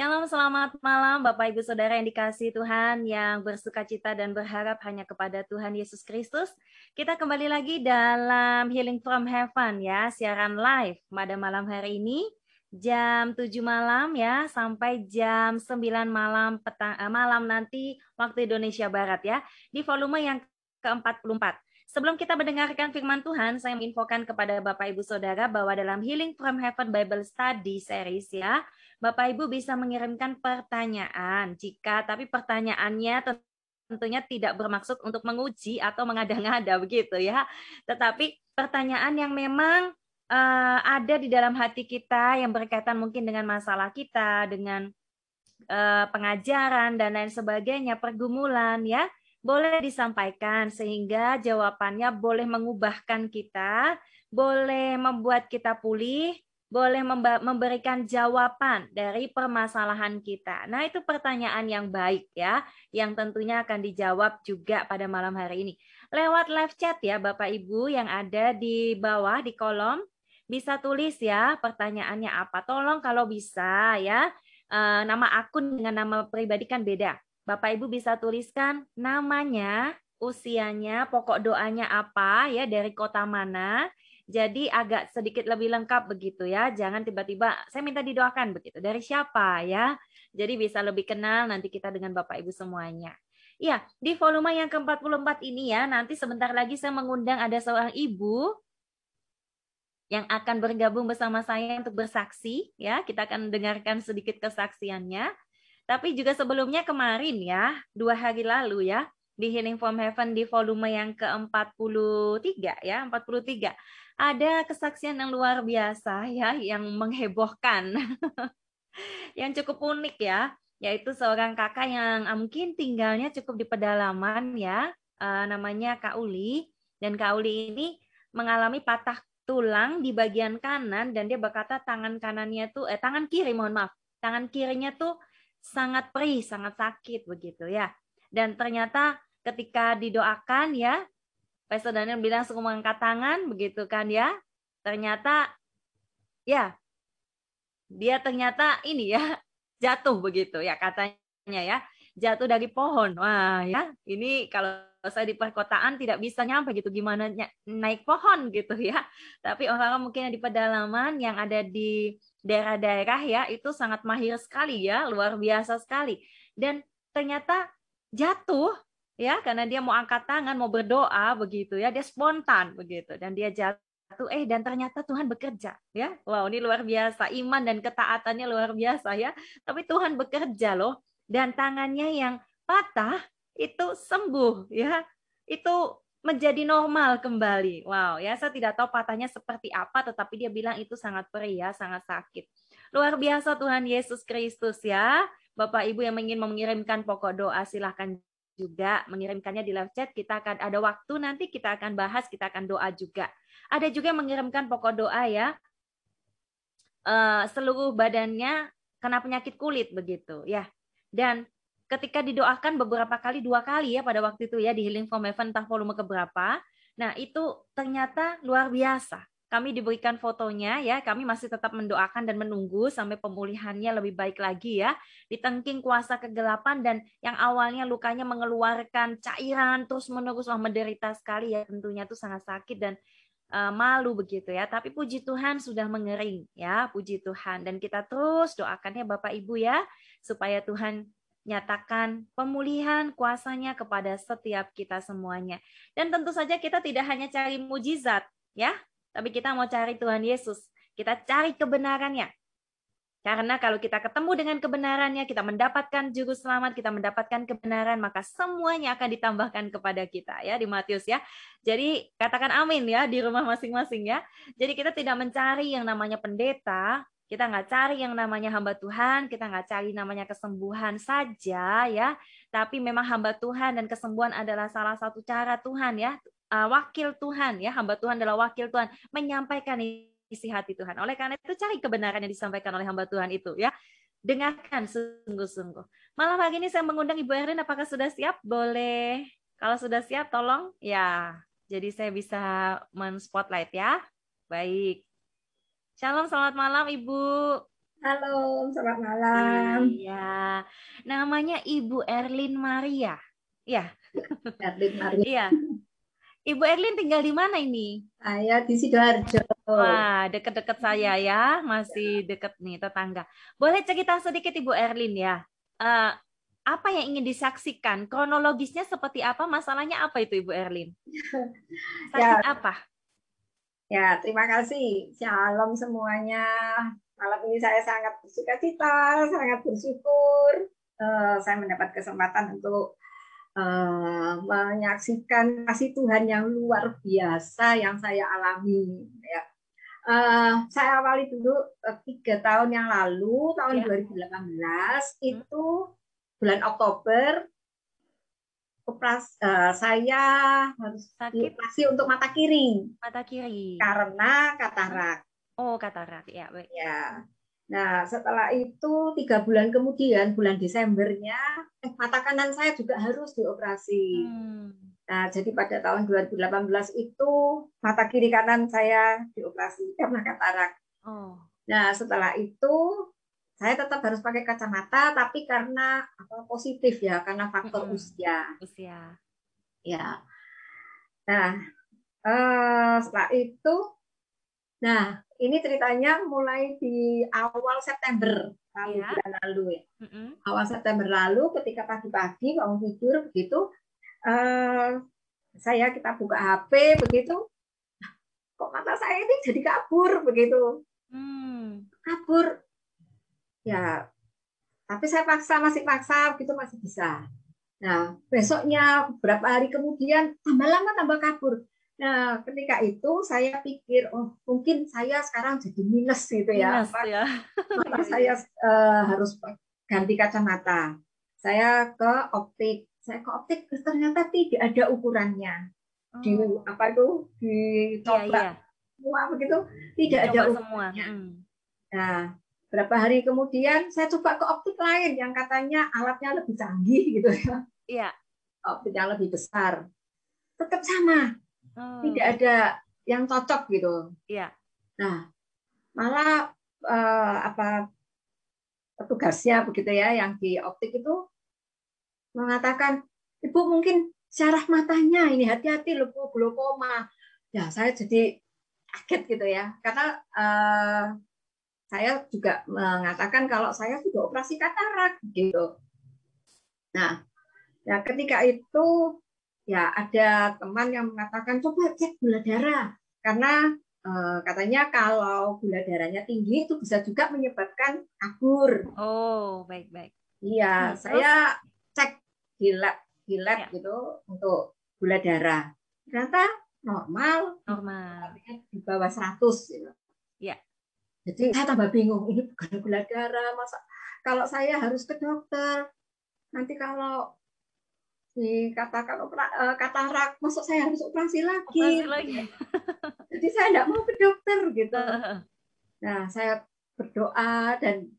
Shalom, selamat malam Bapak Ibu Saudara yang dikasih Tuhan yang bersuka cita dan berharap hanya kepada Tuhan Yesus Kristus. Kita kembali lagi dalam Healing from Heaven ya, siaran live pada malam hari ini jam 7 malam ya sampai jam 9 malam petang, eh, malam nanti waktu Indonesia Barat ya di volume yang ke-44. Sebelum kita mendengarkan firman Tuhan, saya menginfokan kepada Bapak Ibu Saudara bahwa dalam Healing from Heaven Bible Study series ya, Bapak Ibu bisa mengirimkan pertanyaan. Jika tapi pertanyaannya tentunya tidak bermaksud untuk menguji atau mengada-ngada begitu ya. Tetapi pertanyaan yang memang uh, ada di dalam hati kita yang berkaitan mungkin dengan masalah kita, dengan uh, pengajaran dan lain sebagainya, pergumulan ya, boleh disampaikan sehingga jawabannya boleh mengubahkan kita, boleh membuat kita pulih, boleh memberikan jawaban dari permasalahan kita. Nah, itu pertanyaan yang baik ya, yang tentunya akan dijawab juga pada malam hari ini. Lewat live chat ya Bapak Ibu yang ada di bawah di kolom bisa tulis ya pertanyaannya apa. Tolong kalau bisa ya, eh, nama akun dengan nama pribadi kan beda. Bapak Ibu bisa tuliskan namanya, usianya, pokok doanya apa ya dari kota mana jadi agak sedikit lebih lengkap begitu ya. Jangan tiba-tiba saya minta didoakan begitu. Dari siapa ya? Jadi bisa lebih kenal nanti kita dengan Bapak Ibu semuanya. Iya, di volume yang ke-44 ini ya, nanti sebentar lagi saya mengundang ada seorang ibu yang akan bergabung bersama saya untuk bersaksi ya. Kita akan dengarkan sedikit kesaksiannya. Tapi juga sebelumnya kemarin ya, dua hari lalu ya, di Healing from Heaven di volume yang ke-43 ya, 43 ada kesaksian yang luar biasa ya yang menghebohkan. yang cukup unik ya, yaitu seorang kakak yang ah, mungkin tinggalnya cukup di pedalaman ya, uh, namanya Kak Uli dan Kak Uli ini mengalami patah tulang di bagian kanan dan dia berkata tangan kanannya tuh eh tangan kiri mohon maaf, tangan kirinya tuh sangat perih, sangat sakit begitu ya. Dan ternyata ketika didoakan ya Pastor Daniel bilang suka mengangkat tangan, begitu kan ya. Ternyata, ya, dia ternyata ini ya, jatuh begitu ya katanya ya. Jatuh dari pohon. Wah ya, ini kalau saya di perkotaan tidak bisa nyampe gitu gimana naik pohon gitu ya. Tapi orang-orang mungkin yang di pedalaman yang ada di daerah-daerah ya itu sangat mahir sekali ya, luar biasa sekali. Dan ternyata jatuh ya karena dia mau angkat tangan mau berdoa begitu ya dia spontan begitu. Dan dia jatuh eh dan ternyata Tuhan bekerja ya. Wow ini luar biasa iman dan ketaatannya luar biasa ya. Tapi Tuhan bekerja loh dan tangannya yang patah itu sembuh ya. Itu menjadi normal kembali wow ya saya tidak tahu patahnya seperti apa tetapi dia bilang itu sangat perih ya sangat sakit luar biasa Tuhan Yesus Kristus ya Bapak Ibu yang ingin mengirimkan pokok doa silahkan juga mengirimkannya di live chat. Kita akan ada waktu nanti kita akan bahas, kita akan doa juga. Ada juga yang mengirimkan pokok doa ya. Uh, seluruh badannya kena penyakit kulit begitu ya. Dan ketika didoakan beberapa kali, dua kali ya pada waktu itu ya di Healing from Heaven entah volume keberapa. Nah itu ternyata luar biasa kami diberikan fotonya ya, kami masih tetap mendoakan dan menunggu sampai pemulihannya lebih baik lagi ya. Ditengking kuasa kegelapan dan yang awalnya lukanya mengeluarkan cairan terus menerus wah menderita sekali ya tentunya itu sangat sakit dan uh, malu begitu ya. Tapi puji Tuhan sudah mengering ya, puji Tuhan dan kita terus doakannya Bapak Ibu ya supaya Tuhan nyatakan pemulihan kuasanya kepada setiap kita semuanya. Dan tentu saja kita tidak hanya cari mujizat ya, tapi kita mau cari Tuhan Yesus. Kita cari kebenarannya. Karena kalau kita ketemu dengan kebenarannya, kita mendapatkan juru selamat, kita mendapatkan kebenaran, maka semuanya akan ditambahkan kepada kita ya di Matius ya. Jadi katakan amin ya di rumah masing-masing ya. Jadi kita tidak mencari yang namanya pendeta, kita nggak cari yang namanya hamba Tuhan, kita nggak cari namanya kesembuhan saja ya. Tapi memang hamba Tuhan dan kesembuhan adalah salah satu cara Tuhan ya uh, wakil Tuhan ya hamba Tuhan adalah wakil Tuhan menyampaikan isi hati Tuhan. Oleh karena itu cari kebenaran yang disampaikan oleh hamba Tuhan itu ya. Dengarkan sungguh-sungguh. Malam hari ini saya mengundang Ibu Erin apakah sudah siap? Boleh. Kalau sudah siap tolong ya. Jadi saya bisa men-spotlight ya. Baik. Shalom, selamat malam Ibu. Halo, selamat malam. Iya, namanya Ibu Erlin Maria. Ya. Erlin Maria. Iya. Ibu Erlin tinggal di mana ini? Saya di Sidoarjo. Wah, deket-deket saya ya, masih deket nih tetangga. Boleh cerita sedikit Ibu Erlin ya? Uh, apa yang ingin disaksikan? Kronologisnya seperti apa? Masalahnya apa itu Ibu Erlin? Sakit ya. apa? Ya, terima kasih. Shalom semuanya. Malam ini saya sangat bersuka cita, sangat bersyukur. Uh, saya mendapat kesempatan untuk uh, menyaksikan kasih Tuhan yang luar biasa yang saya alami. Ya. Uh, saya awali dulu uh, tiga tahun yang lalu, tahun ya. 2018 hmm. itu bulan Oktober operasi uh, saya harus Sakit. operasi untuk mata kiri. Mata kiri. Karena katarak. Oh, katarak. Ya, baik. Ya. Nah, setelah itu tiga bulan kemudian, bulan Desembernya, eh, mata kanan saya juga harus dioperasi. Hmm. Nah, jadi pada tahun 2018 itu mata kiri kanan saya dioperasi karena katarak. Oh. Nah, setelah itu saya tetap harus pakai kacamata, tapi karena apa positif ya, karena faktor hmm. usia. Usia. Ya. Nah, eh, setelah itu, nah ini ceritanya mulai di awal September lalu ya. bulan lalu ya. Mm-hmm. Awal September lalu ketika pagi-pagi bangun tidur begitu uh, saya kita buka HP begitu kok mata saya ini jadi kabur begitu. Hmm. Kabur. Ya. Tapi saya paksa masih paksa begitu masih bisa. Nah, besoknya beberapa hari kemudian tambah lama tambah kabur. Nah, ketika itu saya pikir, oh mungkin saya sekarang jadi minus gitu ya. Minus, ya. Maka saya uh, harus ganti kacamata. Saya ke optik. Saya ke optik, ternyata tidak ada ukurannya. Oh. Di apa itu di coba iya, iya. semua begitu tidak Dicoba ada ukurannya. Semua. Hmm. Nah, berapa hari kemudian saya coba ke optik lain yang katanya alatnya lebih canggih gitu ya. Iya. Optik yang lebih besar. Tetap sama hmm. tidak ada yang cocok gitu. Iya. Nah, malah uh, apa petugasnya begitu ya yang di optik itu mengatakan ibu mungkin syaraf matanya ini hati-hati loh glaukoma. Ya saya jadi kaget gitu ya karena uh, saya juga mengatakan kalau saya sudah operasi katarak gitu. Nah, ya ketika itu ya ada teman yang mengatakan coba cek gula darah karena eh, katanya kalau gula darahnya tinggi itu bisa juga menyebabkan kabur. Oh, baik-baik. Iya, hmm, saya cek di lab di lab ya. gitu untuk gula darah. Ternyata normal. Normal. Di bawah 100 gitu. Ya. Jadi saya tambah bingung, ini bukan gula darah, masa kalau saya harus ke dokter, nanti kalau dikatakan opera, uh, katarak, masuk saya harus operasi lagi. Operasi lagi. Jadi saya tidak mau ke dokter gitu. Nah, saya berdoa dan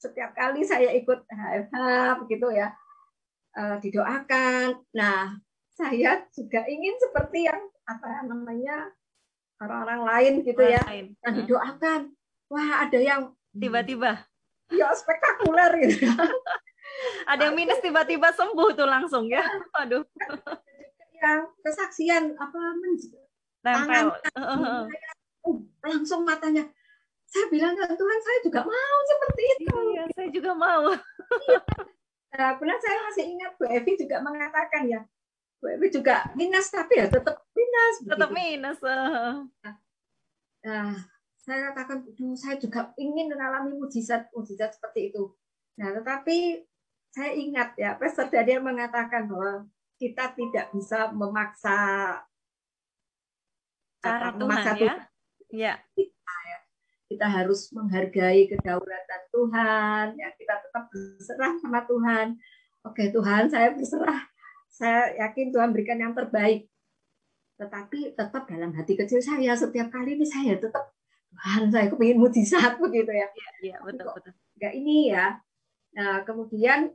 setiap kali saya ikut HFH begitu ya, uh, didoakan. Nah, saya juga ingin seperti yang apa namanya orang-orang lain gitu orang ya, lain. dan didoakan. Wah, ada yang tiba-tiba ya spektakuler gitu ada yang minus tiba-tiba sembuh tuh langsung ya. Aduh. Yang kesaksian apa tangan uh, langsung matanya. Saya bilang ke Tuhan, saya juga mau seperti itu. Iya, saya juga mau. nah, benar saya masih ingat Bu Evi juga mengatakan ya, Evi juga minus tapi ya tetap minus. Tetap begitu. minus. Uh. Nah, saya katakan, saya juga ingin mengalami mujizat mujizat seperti itu. Nah, tetapi saya ingat ya, Pastor Daniel mengatakan bahwa kita tidak bisa memaksa cara Tuhan memaksa ya. Tuhan. Ya. Kita, ya. kita harus menghargai kedaulatan Tuhan, ya kita tetap berserah sama Tuhan. Oke Tuhan, saya berserah. Saya yakin Tuhan berikan yang terbaik. Tetapi tetap dalam hati kecil saya setiap kali ini saya tetap Tuhan saya kepingin mujizat begitu ya. Iya, ya, betul betul. Enggak ini ya. Nah, kemudian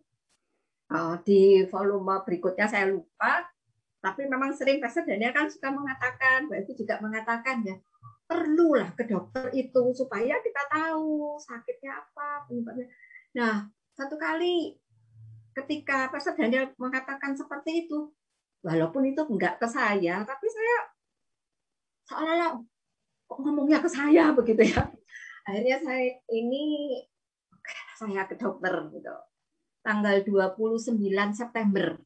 uh, di volume berikutnya saya lupa, tapi memang sering Pastor Daniel kan suka mengatakan, Mbak itu juga mengatakan ya, perlulah ke dokter itu supaya kita tahu sakitnya apa penyebabnya. Nah, satu kali ketika Pastor Daniel mengatakan seperti itu, walaupun itu enggak ke saya, tapi saya seolah-olah kok ngomongnya ke saya begitu ya. Akhirnya saya ini saya ke dokter gitu. Tanggal 29 September.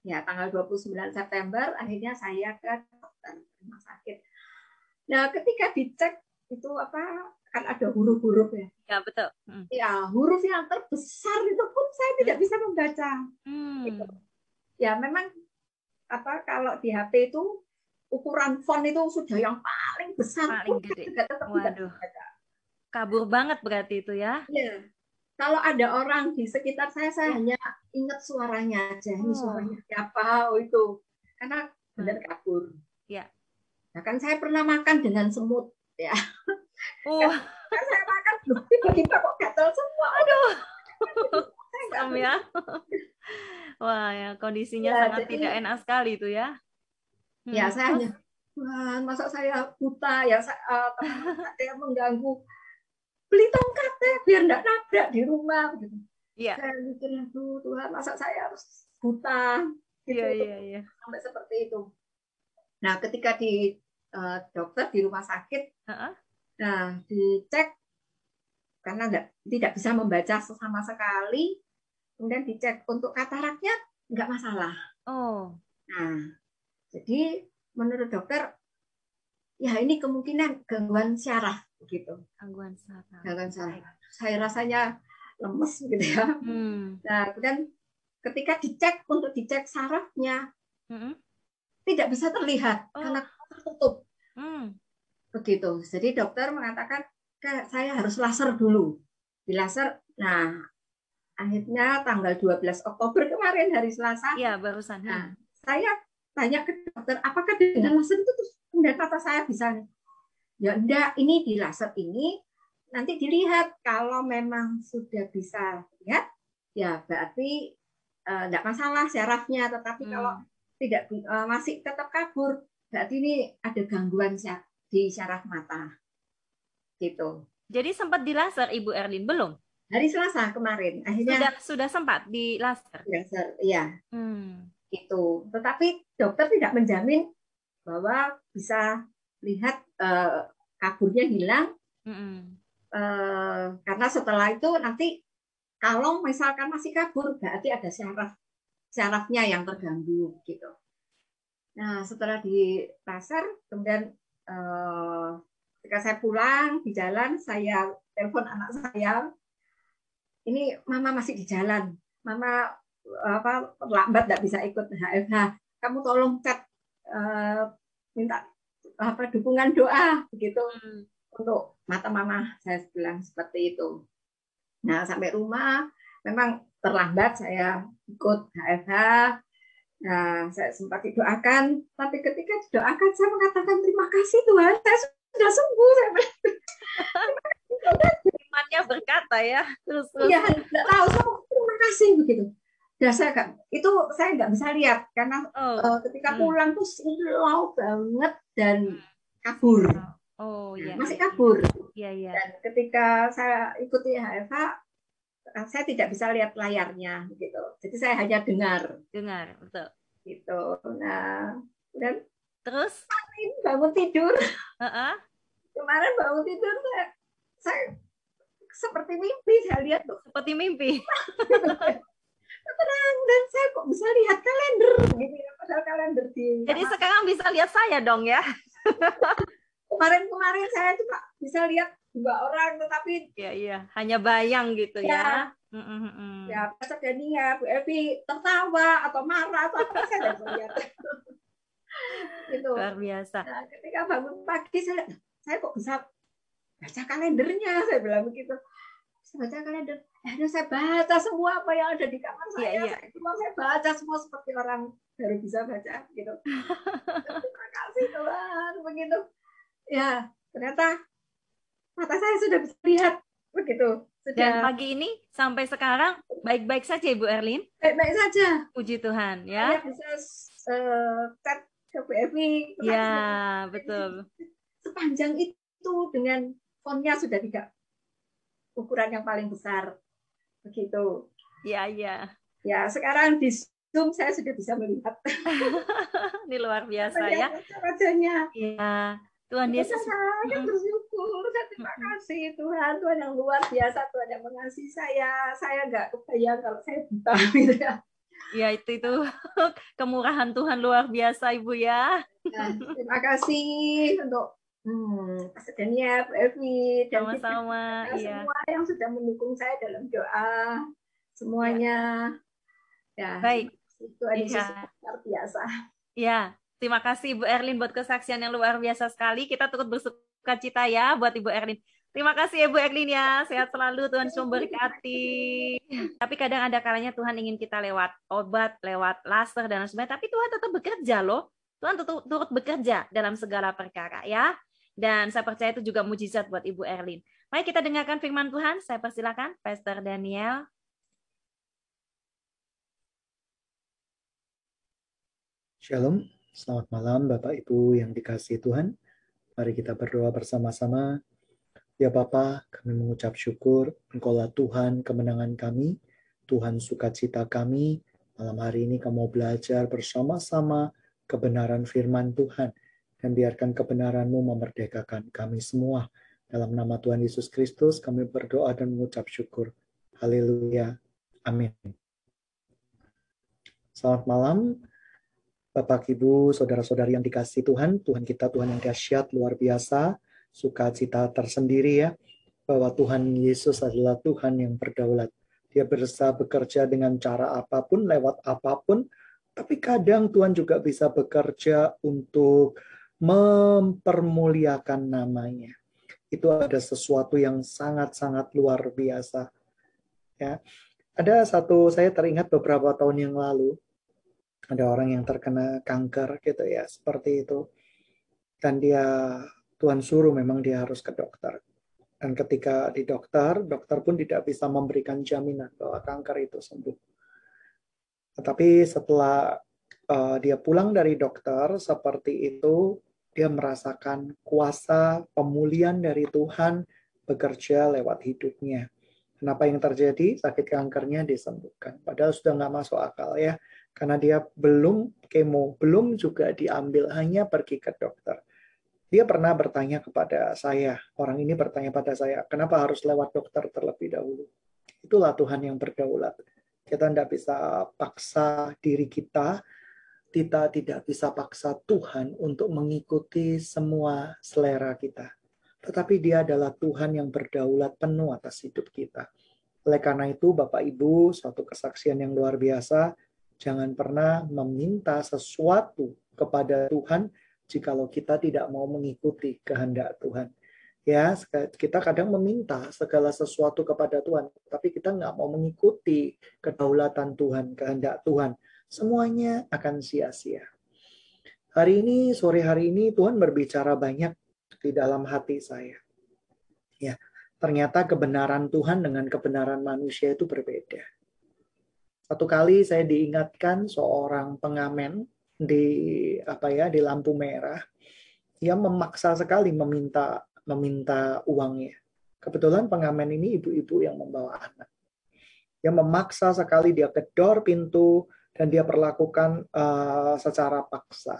Ya, tanggal 29 September akhirnya saya ke dokter rumah sakit Nah, ketika dicek itu apa kan ada huruf-huruf ya. Ya betul. Hmm. Ya huruf yang terbesar itu pun saya tidak bisa membaca. Hmm. Gitu. Ya memang apa kalau di HP itu ukuran font itu sudah yang paling besar paling pun gede. juga tetap Waduh. tidak Kabur banget berarti itu ya. Iya. Kalau ada orang di sekitar saya, saya ya. hanya ingat suaranya aja. Ini oh. suaranya siapa? Oh itu. Karena benar hmm. kabur. Ya. Nah, kan saya pernah makan dengan semut ya. Oh. Kan, saya makan tiba-tiba kok gatal semua. Aduh. Serem ya. Wah, ya kondisinya ya, sangat jadi, tidak enak sekali itu ya. Hmm. Ya, saya hanya Tuhan, masa saya buta ya, saya, uh, saya mengganggu. Beli tongkat ya, biar enggak nabrak di rumah gitu. Iya. Saya mikir, tuh Tuhan, masa saya harus buta? Gitu. Iya, iya, iya. Sampai seperti itu. Nah, ketika di uh, dokter di rumah sakit, uh-uh. Nah dicek karena enggak, tidak bisa membaca sama sekali, kemudian dicek untuk kataraknya nggak masalah. Oh. Nah, jadi menurut dokter, ya ini kemungkinan gangguan syaraf gitu. Gangguan syaraf. Gangguan syaraf. Saya rasanya lemes gitu ya. Hmm. Nah, kemudian ketika dicek untuk dicek sarafnya, hmm tidak bisa terlihat oh. karena tertutup. Hmm. Begitu. Jadi dokter mengatakan saya harus laser dulu. Di laser, nah akhirnya tanggal 12 Oktober kemarin hari Selasa. Iya, barusan. Nah, saya tanya ke dokter, apakah dengan laser itu terus kemudian mata saya bisa ya enggak, ini di laser ini nanti dilihat kalau memang sudah bisa lihat ya berarti uh, enggak masalah syarafnya tetapi hmm. kalau tidak uh, masih tetap kabur, berarti ini ada gangguan di syaraf mata. Gitu. Jadi sempat di laser Ibu Erlin belum? Hari Selasa kemarin. Akhirnya sudah sudah sempat di laser. Laser, iya. Hmm. Itu. Tetapi dokter tidak menjamin bahwa bisa lihat uh, kaburnya hilang. Hmm. Uh, karena setelah itu nanti kalau misalkan masih kabur berarti ada syaraf syarafnya yang terganggu gitu. Nah setelah di pasar kemudian ketika saya pulang di jalan saya telepon anak saya. Ini mama masih di jalan. Mama apa lambat tidak bisa ikut HFH kamu tolong chat uh, minta apa dukungan doa begitu. Hmm. untuk mata mama saya bilang seperti itu. Nah sampai rumah memang terlambat saya ikut HFH. Nah, saya sempat didoakan, tapi ketika didoakan saya mengatakan terima kasih Tuhan, saya sudah sembuh. Saya Imannya berkata ya, terus terus. Iya, tidak tahu, saya terima kasih begitu. Dan saya gak, itu saya nggak bisa lihat karena oh. uh, ketika hmm. pulang tuh slow banget dan hmm. kabur. Oh, iya. Masih iya. kabur. Iya, iya. Dan ketika saya ikuti HFH, Eh, saya tidak bisa lihat layarnya gitu. Jadi saya hanya dengar. Dengar, betul. Gitu. Nah, dan terus kemarin bangun tidur. Uh-uh. Kemarin bangun tidur saya, saya seperti mimpi saya lihat tuh. Seperti mimpi. Terang dan saya kok bisa lihat kalender gitu ya, padahal kalender di. Jadi sekarang bisa lihat saya dong ya. Kemarin-kemarin saya cuma bisa lihat dua orang tetapi ya iya hanya bayang gitu ya, ya. Mm -hmm. Ya, Pastor Dania, Bu Evi tertawa atau marah atau apa saya tidak lihat. itu luar biasa. Nah, ketika bangun pagi saya saya kok bisa baca kalendernya saya bilang begitu. Bisa baca kalender. Eh, saya baca semua apa yang ada di kamar iya, saya. Iya, iya. Saya, saya baca semua seperti orang baru bisa baca gitu. Terima kasih Tuhan begitu. Ya, ternyata mata saya sudah bisa lihat begitu. Sudah. Dan pagi ini sampai sekarang baik-baik saja Ibu Erlin? Baik-baik saja. Puji Tuhan ya. Saya bisa uh, chat ke BFI. Ya, betul. Sepanjang itu dengan fontnya sudah tidak ukuran yang paling besar. Begitu. Iya, iya. Ya, sekarang di Zoom saya sudah bisa melihat. Ini luar biasa ya. Wajahnya. Iya. Tuhan Yesus. Saya bersyukur, saya terima kasih Tuhan, Tuhan yang luar biasa, Tuhan yang mengasihi saya. Saya nggak kebayang kalau saya buta gitu ya. Ya itu itu kemurahan Tuhan luar biasa Ibu ya. Nah, terima kasih untuk hmm, Daniel, Evi, dan sama-sama. Iya. semua yang sudah mendukung saya dalam doa semuanya. Ya. Baik. Itu ada iya. luar biasa. Ya, terima kasih Ibu Erlin buat kesaksian yang luar biasa sekali. Kita turut bersuka cita ya buat Ibu Erlin. Terima kasih ya Bu Erlin ya. Sehat selalu Tuhan sumber berkati. Tapi kadang ada kalanya Tuhan ingin kita lewat obat, lewat laser dan sebagainya. Tapi Tuhan tetap bekerja loh. Tuhan tetap turut bekerja dalam segala perkara ya. Dan saya percaya itu juga mujizat buat Ibu Erlin. Mari kita dengarkan firman Tuhan. Saya persilakan Pastor Daniel. Shalom, selamat malam Bapak Ibu yang dikasih Tuhan. Mari kita berdoa bersama-sama. Ya Bapa, kami mengucap syukur, Engkaulah Tuhan kemenangan kami, Tuhan sukacita kami. Malam hari ini kamu belajar bersama-sama kebenaran firman Tuhan. Dan biarkan kebenaran-Mu memerdekakan kami semua. Dalam nama Tuhan Yesus Kristus kami berdoa dan mengucap syukur. Haleluya. Amin. Selamat malam. Bapak, Ibu, saudara-saudari yang dikasih Tuhan, Tuhan kita Tuhan yang dahsyat, luar biasa, sukacita tersendiri ya, bahwa Tuhan Yesus adalah Tuhan yang berdaulat. Dia berusaha bekerja dengan cara apa pun, lewat apa pun, tapi kadang Tuhan juga bisa bekerja untuk mempermuliakan namanya. Itu ada sesuatu yang sangat-sangat luar biasa. Ya. Ada satu, saya teringat beberapa tahun yang lalu, ada orang yang terkena kanker gitu ya seperti itu. Dan dia Tuhan suruh memang dia harus ke dokter. Dan ketika di dokter dokter pun tidak bisa memberikan jaminan bahwa kanker itu sembuh. Tetapi setelah uh, dia pulang dari dokter seperti itu dia merasakan kuasa pemulihan dari Tuhan bekerja lewat hidupnya. Kenapa yang terjadi? Sakit kankernya disembuhkan. Padahal sudah nggak masuk akal ya karena dia belum kemo, belum juga diambil, hanya pergi ke dokter. Dia pernah bertanya kepada saya, orang ini bertanya pada saya, kenapa harus lewat dokter terlebih dahulu? Itulah Tuhan yang berdaulat. Kita tidak bisa paksa diri kita, kita tidak bisa paksa Tuhan untuk mengikuti semua selera kita. Tetapi dia adalah Tuhan yang berdaulat penuh atas hidup kita. Oleh karena itu, Bapak Ibu, suatu kesaksian yang luar biasa, Jangan pernah meminta sesuatu kepada Tuhan jikalau kita tidak mau mengikuti kehendak Tuhan. Ya, kita kadang meminta segala sesuatu kepada Tuhan, tapi kita nggak mau mengikuti kedaulatan Tuhan, kehendak Tuhan. Semuanya akan sia-sia. Hari ini, sore hari ini, Tuhan berbicara banyak di dalam hati saya. Ya, ternyata kebenaran Tuhan dengan kebenaran manusia itu berbeda satu kali saya diingatkan seorang pengamen di apa ya di lampu merah, dia memaksa sekali meminta meminta uangnya. Kebetulan pengamen ini ibu-ibu yang membawa anak. Dia memaksa sekali dia kedor pintu dan dia perlakukan uh, secara paksa.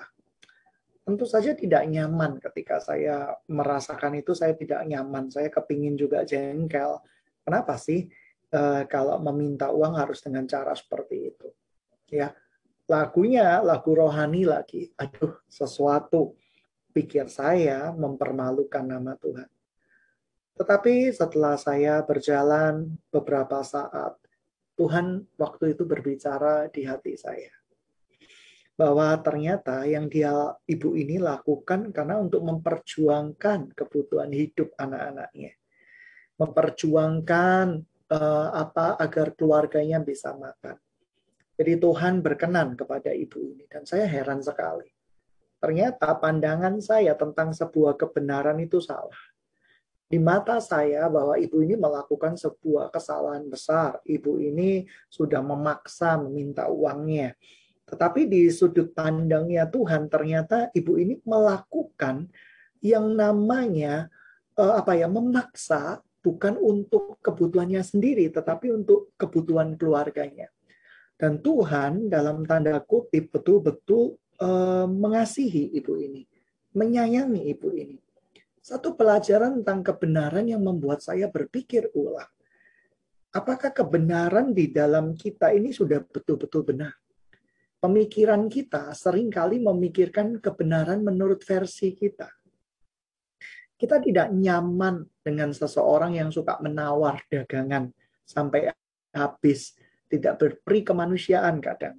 Tentu saja tidak nyaman ketika saya merasakan itu, saya tidak nyaman. Saya kepingin juga jengkel. Kenapa sih? Uh, kalau meminta uang harus dengan cara seperti itu. Ya, lagunya lagu rohani lagi. Aduh, sesuatu pikir saya mempermalukan nama Tuhan. Tetapi setelah saya berjalan beberapa saat, Tuhan waktu itu berbicara di hati saya. Bahwa ternyata yang dia ibu ini lakukan karena untuk memperjuangkan kebutuhan hidup anak-anaknya. Memperjuangkan uh, apa agar keluarganya bisa makan. Jadi Tuhan berkenan kepada ibu ini dan saya heran sekali. Ternyata pandangan saya tentang sebuah kebenaran itu salah. Di mata saya bahwa ibu ini melakukan sebuah kesalahan besar. Ibu ini sudah memaksa meminta uangnya. Tetapi di sudut pandangnya Tuhan ternyata ibu ini melakukan yang namanya uh, apa ya memaksa bukan untuk kebutuhannya sendiri tetapi untuk kebutuhan keluarganya. Dan Tuhan dalam tanda kutip betul-betul uh, mengasihi ibu ini, menyayangi ibu ini. Satu pelajaran tentang kebenaran yang membuat saya berpikir ulang. Apakah kebenaran di dalam kita ini sudah betul-betul benar? Pemikiran kita sering kali memikirkan kebenaran menurut versi kita. Kita tidak nyaman dengan seseorang yang suka menawar dagangan sampai habis tidak berperi kemanusiaan kadang.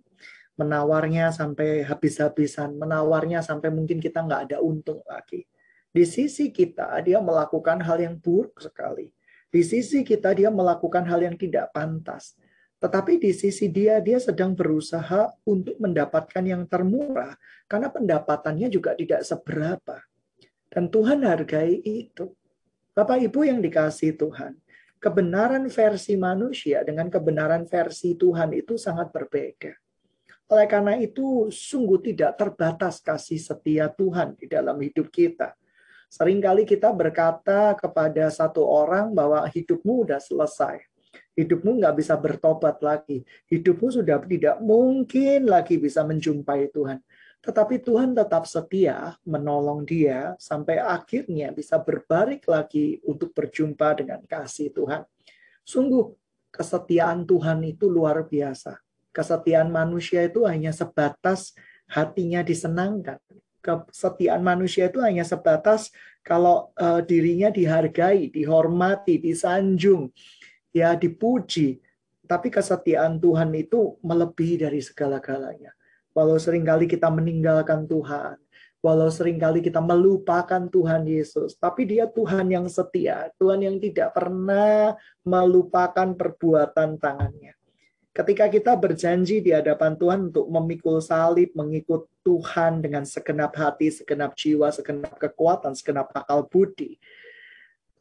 Menawarnya sampai habis-habisan, menawarnya sampai mungkin kita nggak ada untung lagi. Di sisi kita, dia melakukan hal yang buruk sekali. Di sisi kita, dia melakukan hal yang tidak pantas. Tetapi di sisi dia, dia sedang berusaha untuk mendapatkan yang termurah, karena pendapatannya juga tidak seberapa. Dan Tuhan hargai itu. Bapak Ibu yang dikasih Tuhan, kebenaran versi manusia dengan kebenaran versi Tuhan itu sangat berbeda. Oleh karena itu, sungguh tidak terbatas kasih setia Tuhan di dalam hidup kita. Seringkali kita berkata kepada satu orang bahwa hidupmu sudah selesai. Hidupmu nggak bisa bertobat lagi. Hidupmu sudah tidak mungkin lagi bisa menjumpai Tuhan. Tetapi Tuhan tetap setia menolong dia sampai akhirnya bisa berbalik lagi untuk berjumpa dengan kasih Tuhan. Sungguh kesetiaan Tuhan itu luar biasa. Kesetiaan manusia itu hanya sebatas hatinya disenangkan. Kesetiaan manusia itu hanya sebatas kalau uh, dirinya dihargai, dihormati, disanjung, ya dipuji. Tapi kesetiaan Tuhan itu melebihi dari segala-galanya. Walau sering kali kita meninggalkan Tuhan, walau sering kali kita melupakan Tuhan Yesus, tapi Dia Tuhan yang setia, Tuhan yang tidak pernah melupakan perbuatan tangannya. Ketika kita berjanji di hadapan Tuhan untuk memikul salib, mengikut Tuhan dengan segenap hati, segenap jiwa, segenap kekuatan, segenap akal budi.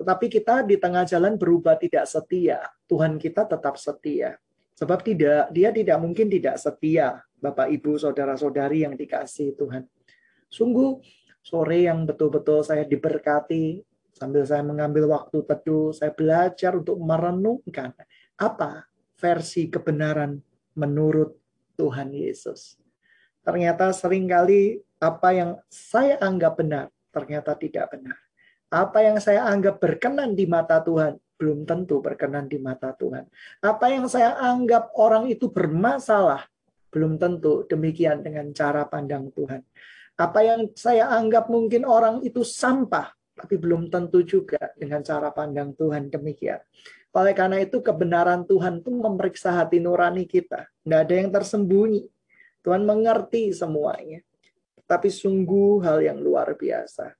Tetapi kita di tengah jalan berubah tidak setia. Tuhan kita tetap setia. Sebab tidak, dia tidak mungkin tidak setia Bapak, Ibu, Saudara-saudari yang dikasih Tuhan. Sungguh sore yang betul-betul saya diberkati sambil saya mengambil waktu teduh, saya belajar untuk merenungkan apa versi kebenaran menurut Tuhan Yesus. Ternyata sering kali apa yang saya anggap benar, ternyata tidak benar. Apa yang saya anggap berkenan di mata Tuhan, belum tentu berkenan di mata Tuhan. Apa yang saya anggap orang itu bermasalah, belum tentu demikian dengan cara pandang Tuhan. Apa yang saya anggap mungkin orang itu sampah, tapi belum tentu juga dengan cara pandang Tuhan demikian. Oleh karena itu kebenaran Tuhan itu memeriksa hati nurani kita. Tidak ada yang tersembunyi. Tuhan mengerti semuanya. Tapi sungguh hal yang luar biasa.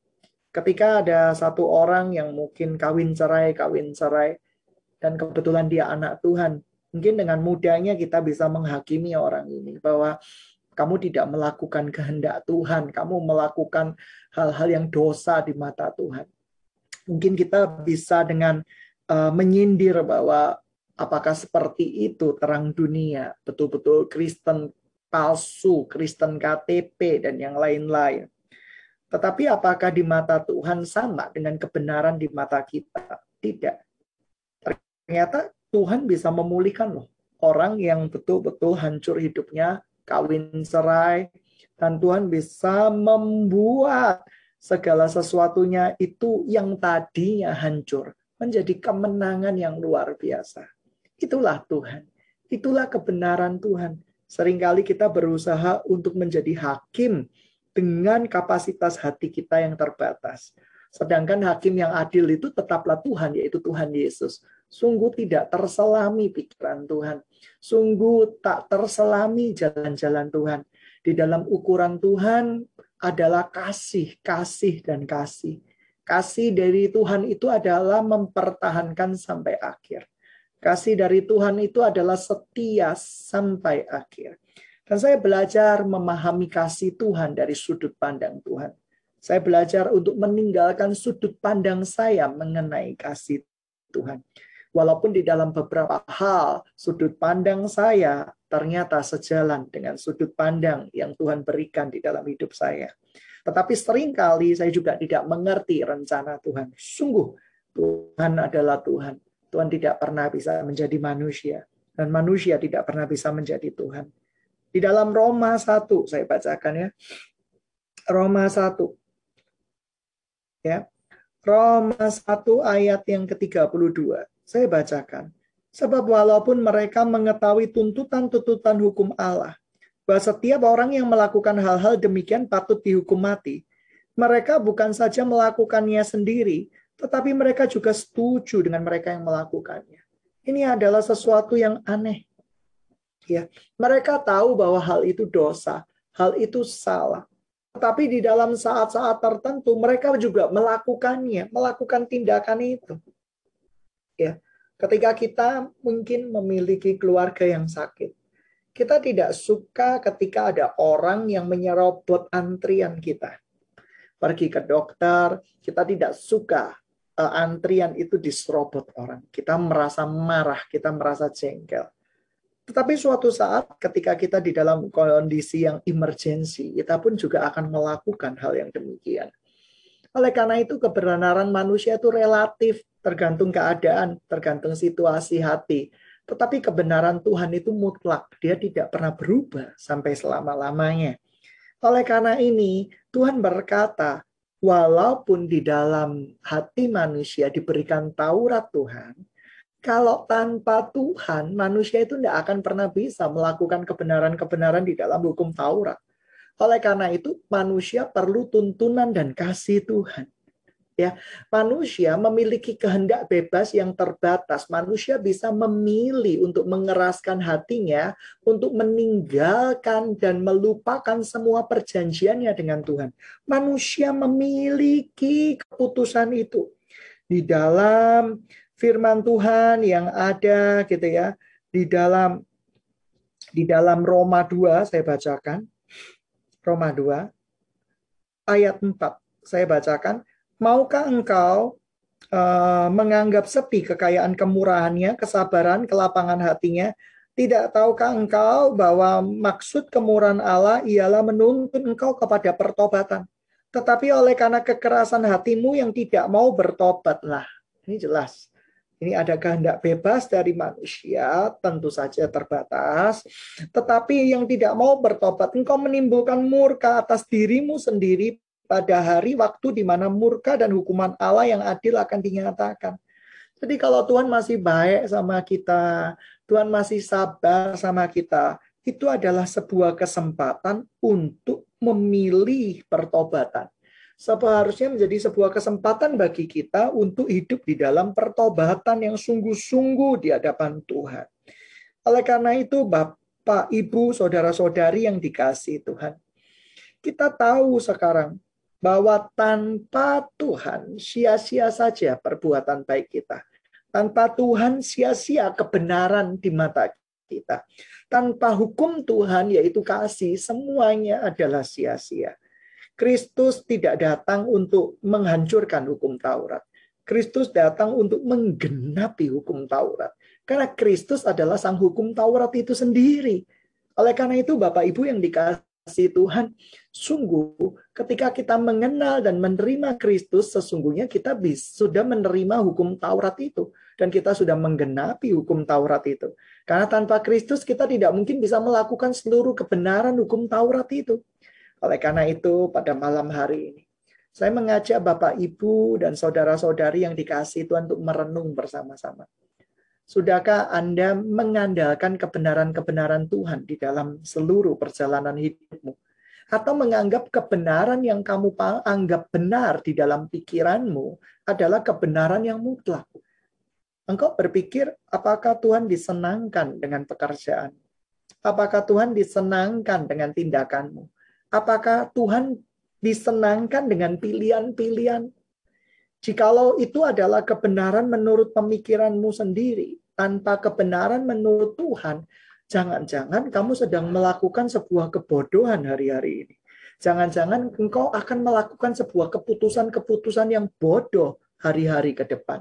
Ketika ada satu orang yang mungkin kawin cerai, kawin cerai, dan kebetulan dia anak Tuhan, Mungkin dengan mudahnya kita bisa menghakimi orang ini bahwa kamu tidak melakukan kehendak Tuhan, kamu melakukan hal-hal yang dosa di mata Tuhan. Mungkin kita bisa dengan uh, menyindir bahwa apakah seperti itu terang dunia, betul-betul Kristen palsu, Kristen KTP dan yang lain-lain. Tetapi apakah di mata Tuhan sama dengan kebenaran di mata kita? Tidak. Ternyata Tuhan bisa memulihkan loh orang yang betul-betul hancur hidupnya, kawin cerai, dan Tuhan bisa membuat segala sesuatunya itu yang tadinya hancur menjadi kemenangan yang luar biasa. Itulah Tuhan. Itulah kebenaran Tuhan. Seringkali kita berusaha untuk menjadi hakim dengan kapasitas hati kita yang terbatas. Sedangkan hakim yang adil itu tetaplah Tuhan, yaitu Tuhan Yesus. Sungguh tidak terselami pikiran Tuhan. Sungguh tak terselami jalan-jalan Tuhan. Di dalam ukuran Tuhan adalah kasih, kasih, dan kasih. Kasih dari Tuhan itu adalah mempertahankan sampai akhir. Kasih dari Tuhan itu adalah setia sampai akhir. Dan saya belajar memahami kasih Tuhan dari sudut pandang Tuhan. Saya belajar untuk meninggalkan sudut pandang saya mengenai kasih Tuhan. Walaupun di dalam beberapa hal sudut pandang saya ternyata sejalan dengan sudut pandang yang Tuhan berikan di dalam hidup saya. Tetapi sering kali saya juga tidak mengerti rencana Tuhan. Sungguh Tuhan adalah Tuhan. Tuhan tidak pernah bisa menjadi manusia. Dan manusia tidak pernah bisa menjadi Tuhan. Di dalam Roma 1, saya bacakan ya. Roma 1. Ya. Roma 1 ayat yang ke-32. Saya bacakan. Sebab walaupun mereka mengetahui tuntutan-tuntutan hukum Allah, bahwa setiap orang yang melakukan hal-hal demikian patut dihukum mati, mereka bukan saja melakukannya sendiri, tetapi mereka juga setuju dengan mereka yang melakukannya. Ini adalah sesuatu yang aneh. Ya, mereka tahu bahwa hal itu dosa, hal itu salah. Tetapi di dalam saat-saat tertentu mereka juga melakukannya, melakukan tindakan itu. Ya, Ketika kita mungkin memiliki keluarga yang sakit, kita tidak suka ketika ada orang yang menyerobot antrian kita. Pergi ke dokter, kita tidak suka uh, antrian itu diserobot orang. Kita merasa marah, kita merasa jengkel. Tetapi suatu saat ketika kita di dalam kondisi yang emergensi, kita pun juga akan melakukan hal yang demikian. Oleh karena itu kebenaran manusia itu relatif tergantung keadaan, tergantung situasi hati. Tetapi kebenaran Tuhan itu mutlak, dia tidak pernah berubah sampai selama-lamanya. Oleh karena ini, Tuhan berkata, walaupun di dalam hati manusia diberikan Taurat Tuhan, kalau tanpa Tuhan, manusia itu tidak akan pernah bisa melakukan kebenaran-kebenaran di dalam hukum Taurat. Oleh karena itu, manusia perlu tuntunan dan kasih Tuhan ya. Manusia memiliki kehendak bebas yang terbatas. Manusia bisa memilih untuk mengeraskan hatinya untuk meninggalkan dan melupakan semua perjanjiannya dengan Tuhan. Manusia memiliki keputusan itu. Di dalam firman Tuhan yang ada gitu ya di dalam di dalam Roma 2 saya bacakan. Roma 2 ayat 4 saya bacakan Maukah engkau uh, menganggap sepi kekayaan kemurahannya, kesabaran, kelapangan hatinya? Tidak tahukah engkau bahwa maksud kemurahan Allah ialah menuntun engkau kepada pertobatan? Tetapi oleh karena kekerasan hatimu yang tidak mau bertobatlah. Ini jelas. Ini ada kehendak bebas dari manusia, tentu saja terbatas. Tetapi yang tidak mau bertobat, engkau menimbulkan murka atas dirimu sendiri pada hari waktu di mana murka dan hukuman Allah yang adil akan dinyatakan. Jadi kalau Tuhan masih baik sama kita, Tuhan masih sabar sama kita, itu adalah sebuah kesempatan untuk memilih pertobatan. Seharusnya menjadi sebuah kesempatan bagi kita untuk hidup di dalam pertobatan yang sungguh-sungguh di hadapan Tuhan. Oleh karena itu, Bapak, Ibu, Saudara-saudari yang dikasih Tuhan, kita tahu sekarang bahwa tanpa Tuhan sia-sia saja perbuatan baik kita. Tanpa Tuhan sia-sia kebenaran di mata kita. Tanpa hukum Tuhan yaitu kasih semuanya adalah sia-sia. Kristus tidak datang untuk menghancurkan hukum Taurat. Kristus datang untuk menggenapi hukum Taurat. Karena Kristus adalah sang hukum Taurat itu sendiri. Oleh karena itu Bapak Ibu yang dikasih kasih Tuhan, sungguh ketika kita mengenal dan menerima Kristus, sesungguhnya kita sudah menerima hukum Taurat itu. Dan kita sudah menggenapi hukum Taurat itu. Karena tanpa Kristus kita tidak mungkin bisa melakukan seluruh kebenaran hukum Taurat itu. Oleh karena itu pada malam hari ini, saya mengajak Bapak, Ibu, dan saudara-saudari yang dikasih Tuhan untuk merenung bersama-sama. Sudahkah Anda mengandalkan kebenaran-kebenaran Tuhan di dalam seluruh perjalanan hidupmu? Atau menganggap kebenaran yang kamu anggap benar di dalam pikiranmu adalah kebenaran yang mutlak? Engkau berpikir, apakah Tuhan disenangkan dengan pekerjaan? Apakah Tuhan disenangkan dengan tindakanmu? Apakah Tuhan disenangkan dengan pilihan-pilihan? Jikalau itu adalah kebenaran menurut pemikiranmu sendiri, tanpa kebenaran menurut Tuhan, jangan-jangan kamu sedang melakukan sebuah kebodohan hari-hari ini. Jangan-jangan engkau akan melakukan sebuah keputusan-keputusan yang bodoh hari-hari ke depan.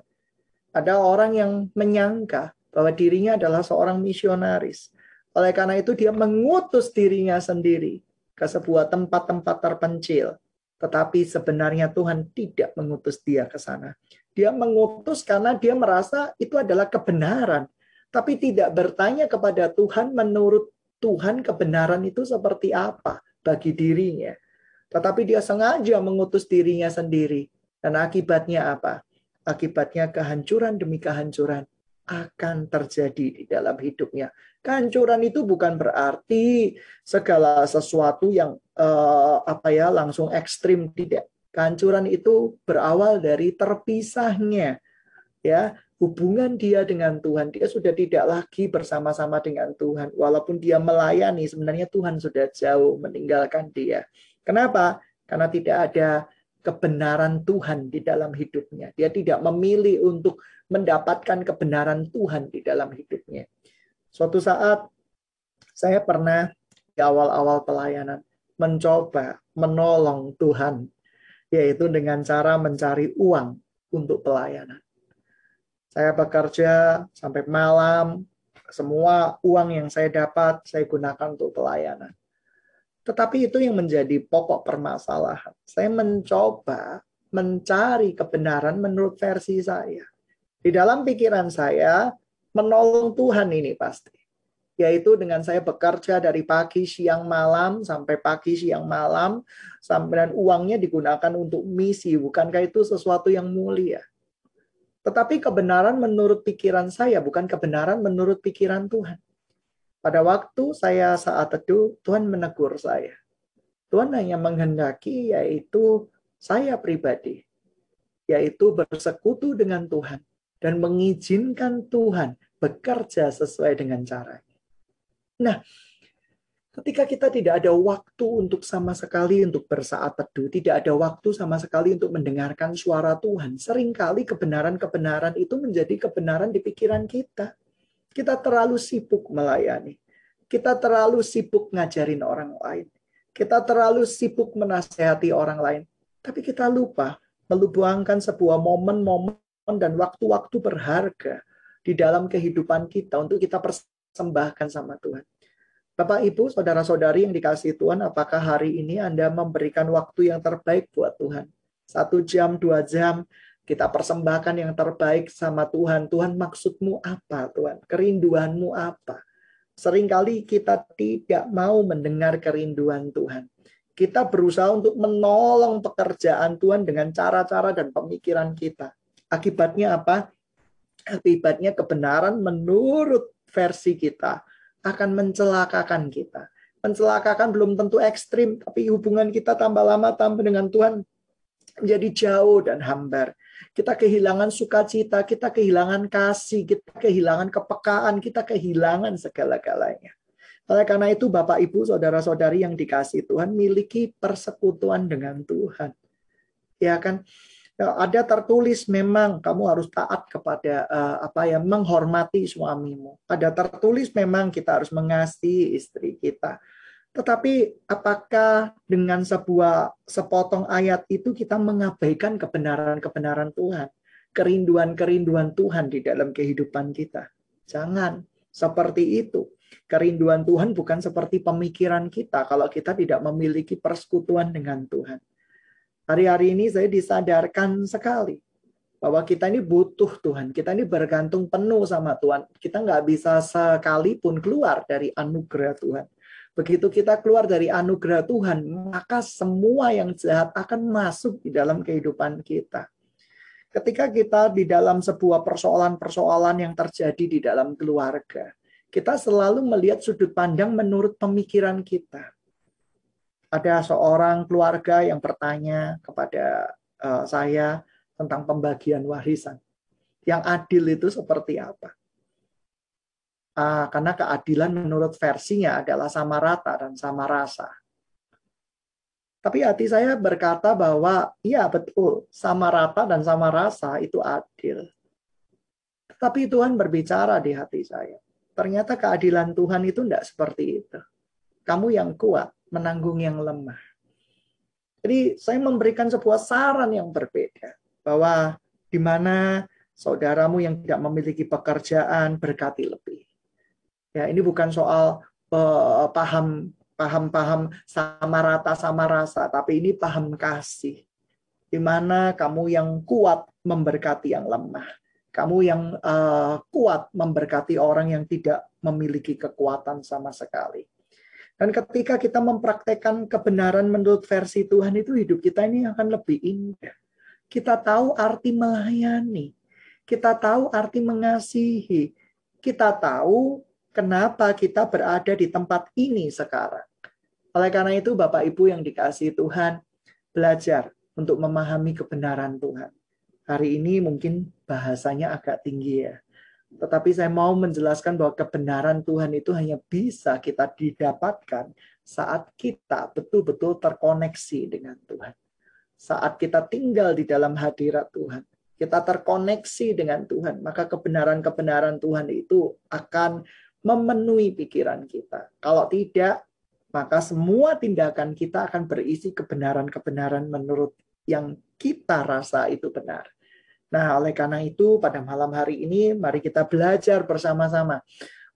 Ada orang yang menyangka bahwa dirinya adalah seorang misionaris. Oleh karena itu dia mengutus dirinya sendiri ke sebuah tempat-tempat terpencil Tetapi sebenarnya Tuhan tidak mengutus dia ke sana. Dia mengutus karena dia merasa itu adalah kebenaran. Tapi tidak bertanya kepada Tuhan menurut Tuhan kebenaran itu seperti apa bagi dirinya. Tetapi dia sengaja mengutus dirinya sendiri. Dan akibatnya apa? Akibatnya kehancuran demi kehancuran akan terjadi di dalam hidupnya. Kehancuran itu bukan berarti segala sesuatu yang uh, apa ya langsung ekstrim tidak. Kehancuran itu berawal dari terpisahnya ya hubungan dia dengan Tuhan. Dia sudah tidak lagi bersama-sama dengan Tuhan. Walaupun dia melayani, sebenarnya Tuhan sudah jauh meninggalkan dia. Kenapa? Karena tidak ada kebenaran Tuhan di dalam hidupnya. Dia tidak memilih untuk mendapatkan kebenaran Tuhan di dalam hidupnya. Suatu saat saya pernah di awal-awal pelayanan mencoba menolong Tuhan, yaitu dengan cara mencari uang untuk pelayanan. Saya bekerja sampai malam, semua uang yang saya dapat saya gunakan untuk pelayanan. Tetapi itu yang menjadi pokok permasalahan. Saya mencoba mencari kebenaran menurut versi saya. Di dalam pikiran saya, menolong Tuhan ini pasti. Yaitu dengan saya bekerja dari pagi, siang, malam, sampai pagi, siang, malam, sampai dan uangnya digunakan untuk misi. Bukankah itu sesuatu yang mulia? Tetapi kebenaran menurut pikiran saya, bukan kebenaran menurut pikiran Tuhan. Pada waktu saya saat teduh, Tuhan menegur saya. Tuhan hanya menghendaki yaitu saya pribadi, yaitu bersekutu dengan Tuhan dan mengizinkan Tuhan bekerja sesuai dengan caranya. Nah, ketika kita tidak ada waktu untuk sama sekali untuk bersaat teduh, tidak ada waktu sama sekali untuk mendengarkan suara Tuhan, sering kali kebenaran-kebenaran itu menjadi kebenaran di pikiran kita. Kita terlalu sibuk melayani. Kita terlalu sibuk ngajarin orang lain. Kita terlalu sibuk menasehati orang lain. Tapi kita lupa melubuangkan sebuah momen-momen dan waktu-waktu berharga di dalam kehidupan kita untuk kita persembahkan sama Tuhan. Bapak, Ibu, saudara-saudari yang dikasih Tuhan, apakah hari ini Anda memberikan waktu yang terbaik buat Tuhan? Satu jam, dua jam, kita persembahkan yang terbaik sama Tuhan. Tuhan maksudmu apa Tuhan? Kerinduanmu apa? Seringkali kita tidak mau mendengar kerinduan Tuhan. Kita berusaha untuk menolong pekerjaan Tuhan dengan cara-cara dan pemikiran kita. Akibatnya apa? Akibatnya kebenaran menurut versi kita akan mencelakakan kita. Mencelakakan belum tentu ekstrim, tapi hubungan kita tambah lama tambah dengan Tuhan menjadi jauh dan hambar. Kita kehilangan sukacita, kita kehilangan kasih, kita kehilangan kepekaan, kita kehilangan segala-galanya. Oleh karena itu Bapak Ibu, saudara-saudari yang dikasih Tuhan miliki persekutuan dengan Tuhan. Ya kan? Ya, ada tertulis memang kamu harus taat kepada uh, apa ya menghormati suamimu. Ada tertulis memang kita harus mengasihi istri kita. Tetapi apakah dengan sebuah sepotong ayat itu kita mengabaikan kebenaran-kebenaran Tuhan, kerinduan-kerinduan Tuhan di dalam kehidupan kita? Jangan seperti itu. Kerinduan Tuhan bukan seperti pemikiran kita kalau kita tidak memiliki persekutuan dengan Tuhan. Hari-hari ini saya disadarkan sekali bahwa kita ini butuh Tuhan. Kita ini bergantung penuh sama Tuhan. Kita nggak bisa sekalipun keluar dari anugerah Tuhan. Begitu kita keluar dari anugerah Tuhan, maka semua yang jahat akan masuk di dalam kehidupan kita. Ketika kita di dalam sebuah persoalan-persoalan yang terjadi di dalam keluarga, kita selalu melihat sudut pandang menurut pemikiran kita. Ada seorang keluarga yang bertanya kepada uh, saya tentang pembagian warisan. Yang adil itu seperti apa? uh, karena keadilan menurut versinya adalah sama rata dan sama rasa. Tapi hati saya berkata bahwa iya betul, sama rata dan sama rasa itu adil. Tapi Tuhan berbicara di hati saya. Ternyata keadilan Tuhan itu tidak seperti itu. Kamu yang kuat menanggung yang lemah. Jadi saya memberikan sebuah saran yang berbeda. Bahwa di mana saudaramu yang tidak memiliki pekerjaan berkati lebih Ya, ini bukan soal uh, paham paham-paham sama rata sama rasa, tapi ini paham kasih. Di mana kamu yang kuat memberkati yang lemah. Kamu yang uh, kuat memberkati orang yang tidak memiliki kekuatan sama sekali. Dan ketika kita mempraktekkan kebenaran menurut versi Tuhan itu hidup kita ini akan lebih indah. Kita tahu arti melayani. Kita tahu arti mengasihi. Kita tahu kenapa kita berada di tempat ini sekarang. Oleh karena itu, Bapak Ibu yang dikasih Tuhan, belajar untuk memahami kebenaran Tuhan. Hari ini mungkin bahasanya agak tinggi ya. Tetapi saya mau menjelaskan bahwa kebenaran Tuhan itu hanya bisa kita didapatkan saat kita betul-betul terkoneksi dengan Tuhan. Saat kita tinggal di dalam hadirat Tuhan. Kita terkoneksi dengan Tuhan. Maka kebenaran-kebenaran Tuhan itu akan memenuhi pikiran kita. Kalau tidak, maka semua tindakan kita akan berisi kebenaran-kebenaran menurut yang kita rasa itu benar. Nah, oleh karena itu, pada malam hari ini, mari kita belajar bersama-sama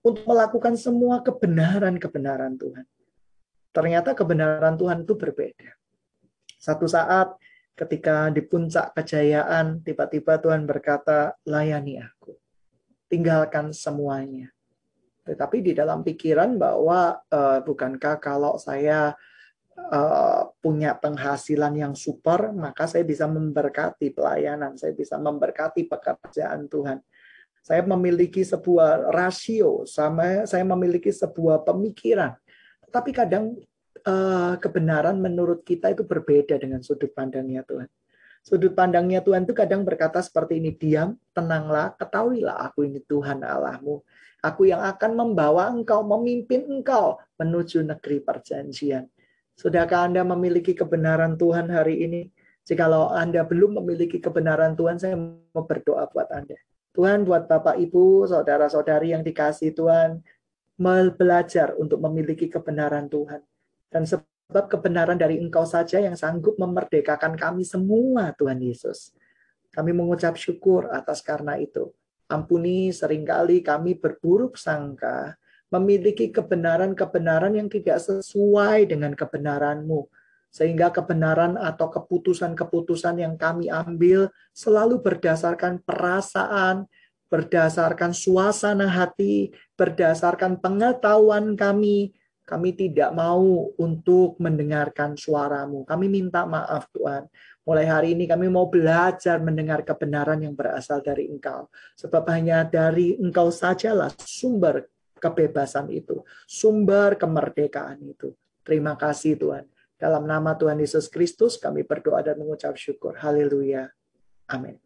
untuk melakukan semua kebenaran-kebenaran Tuhan. Ternyata kebenaran Tuhan itu berbeda. Satu saat, ketika di puncak kejayaan, tiba-tiba Tuhan berkata, "Layani aku, tinggalkan semuanya." Tetapi di dalam pikiran bahwa uh, bukankah kalau saya uh, punya penghasilan yang super, maka saya bisa memberkati pelayanan, saya bisa memberkati pekerjaan Tuhan. Saya memiliki sebuah rasio, sama saya memiliki sebuah pemikiran. Tapi kadang uh, kebenaran menurut kita itu berbeda dengan sudut pandangnya Tuhan. Sudut pandangnya Tuhan itu kadang berkata seperti ini, diam, tenanglah, ketahuilah aku ini Tuhan Allahmu. Aku yang akan membawa engkau, memimpin engkau menuju negeri perjanjian. Sudahkah Anda memiliki kebenaran Tuhan hari ini? Jikalau Anda belum memiliki kebenaran Tuhan, saya mau berdoa buat Anda. Tuhan buat Bapak Ibu, saudara-saudari yang dikasih Tuhan, belajar untuk memiliki kebenaran Tuhan. Dan sebab kebenaran dari Engkau saja yang sanggup memerdekakan kami semua, Tuhan Yesus. Kami mengucap syukur atas karena itu. Ampuni sering kali kami berburuk sangka, memiliki kebenaran-kebenaran yang tidak sesuai dengan kebenaran-Mu. Sehingga kebenaran atau keputusan-keputusan yang kami ambil selalu berdasarkan perasaan, berdasarkan suasana hati, berdasarkan pengetahuan kami. Kami tidak mau untuk mendengarkan suaramu. Kami minta maaf Tuhan. Mulai hari ini kami mau belajar mendengar kebenaran yang berasal dari Engkau. Sebab hanya dari Engkau sajalah sumber kebebasan itu, sumber kemerdekaan itu. Terima kasih Tuhan. Dalam nama Tuhan Yesus Kristus kami berdoa dan mengucap syukur. Haleluya. Amin.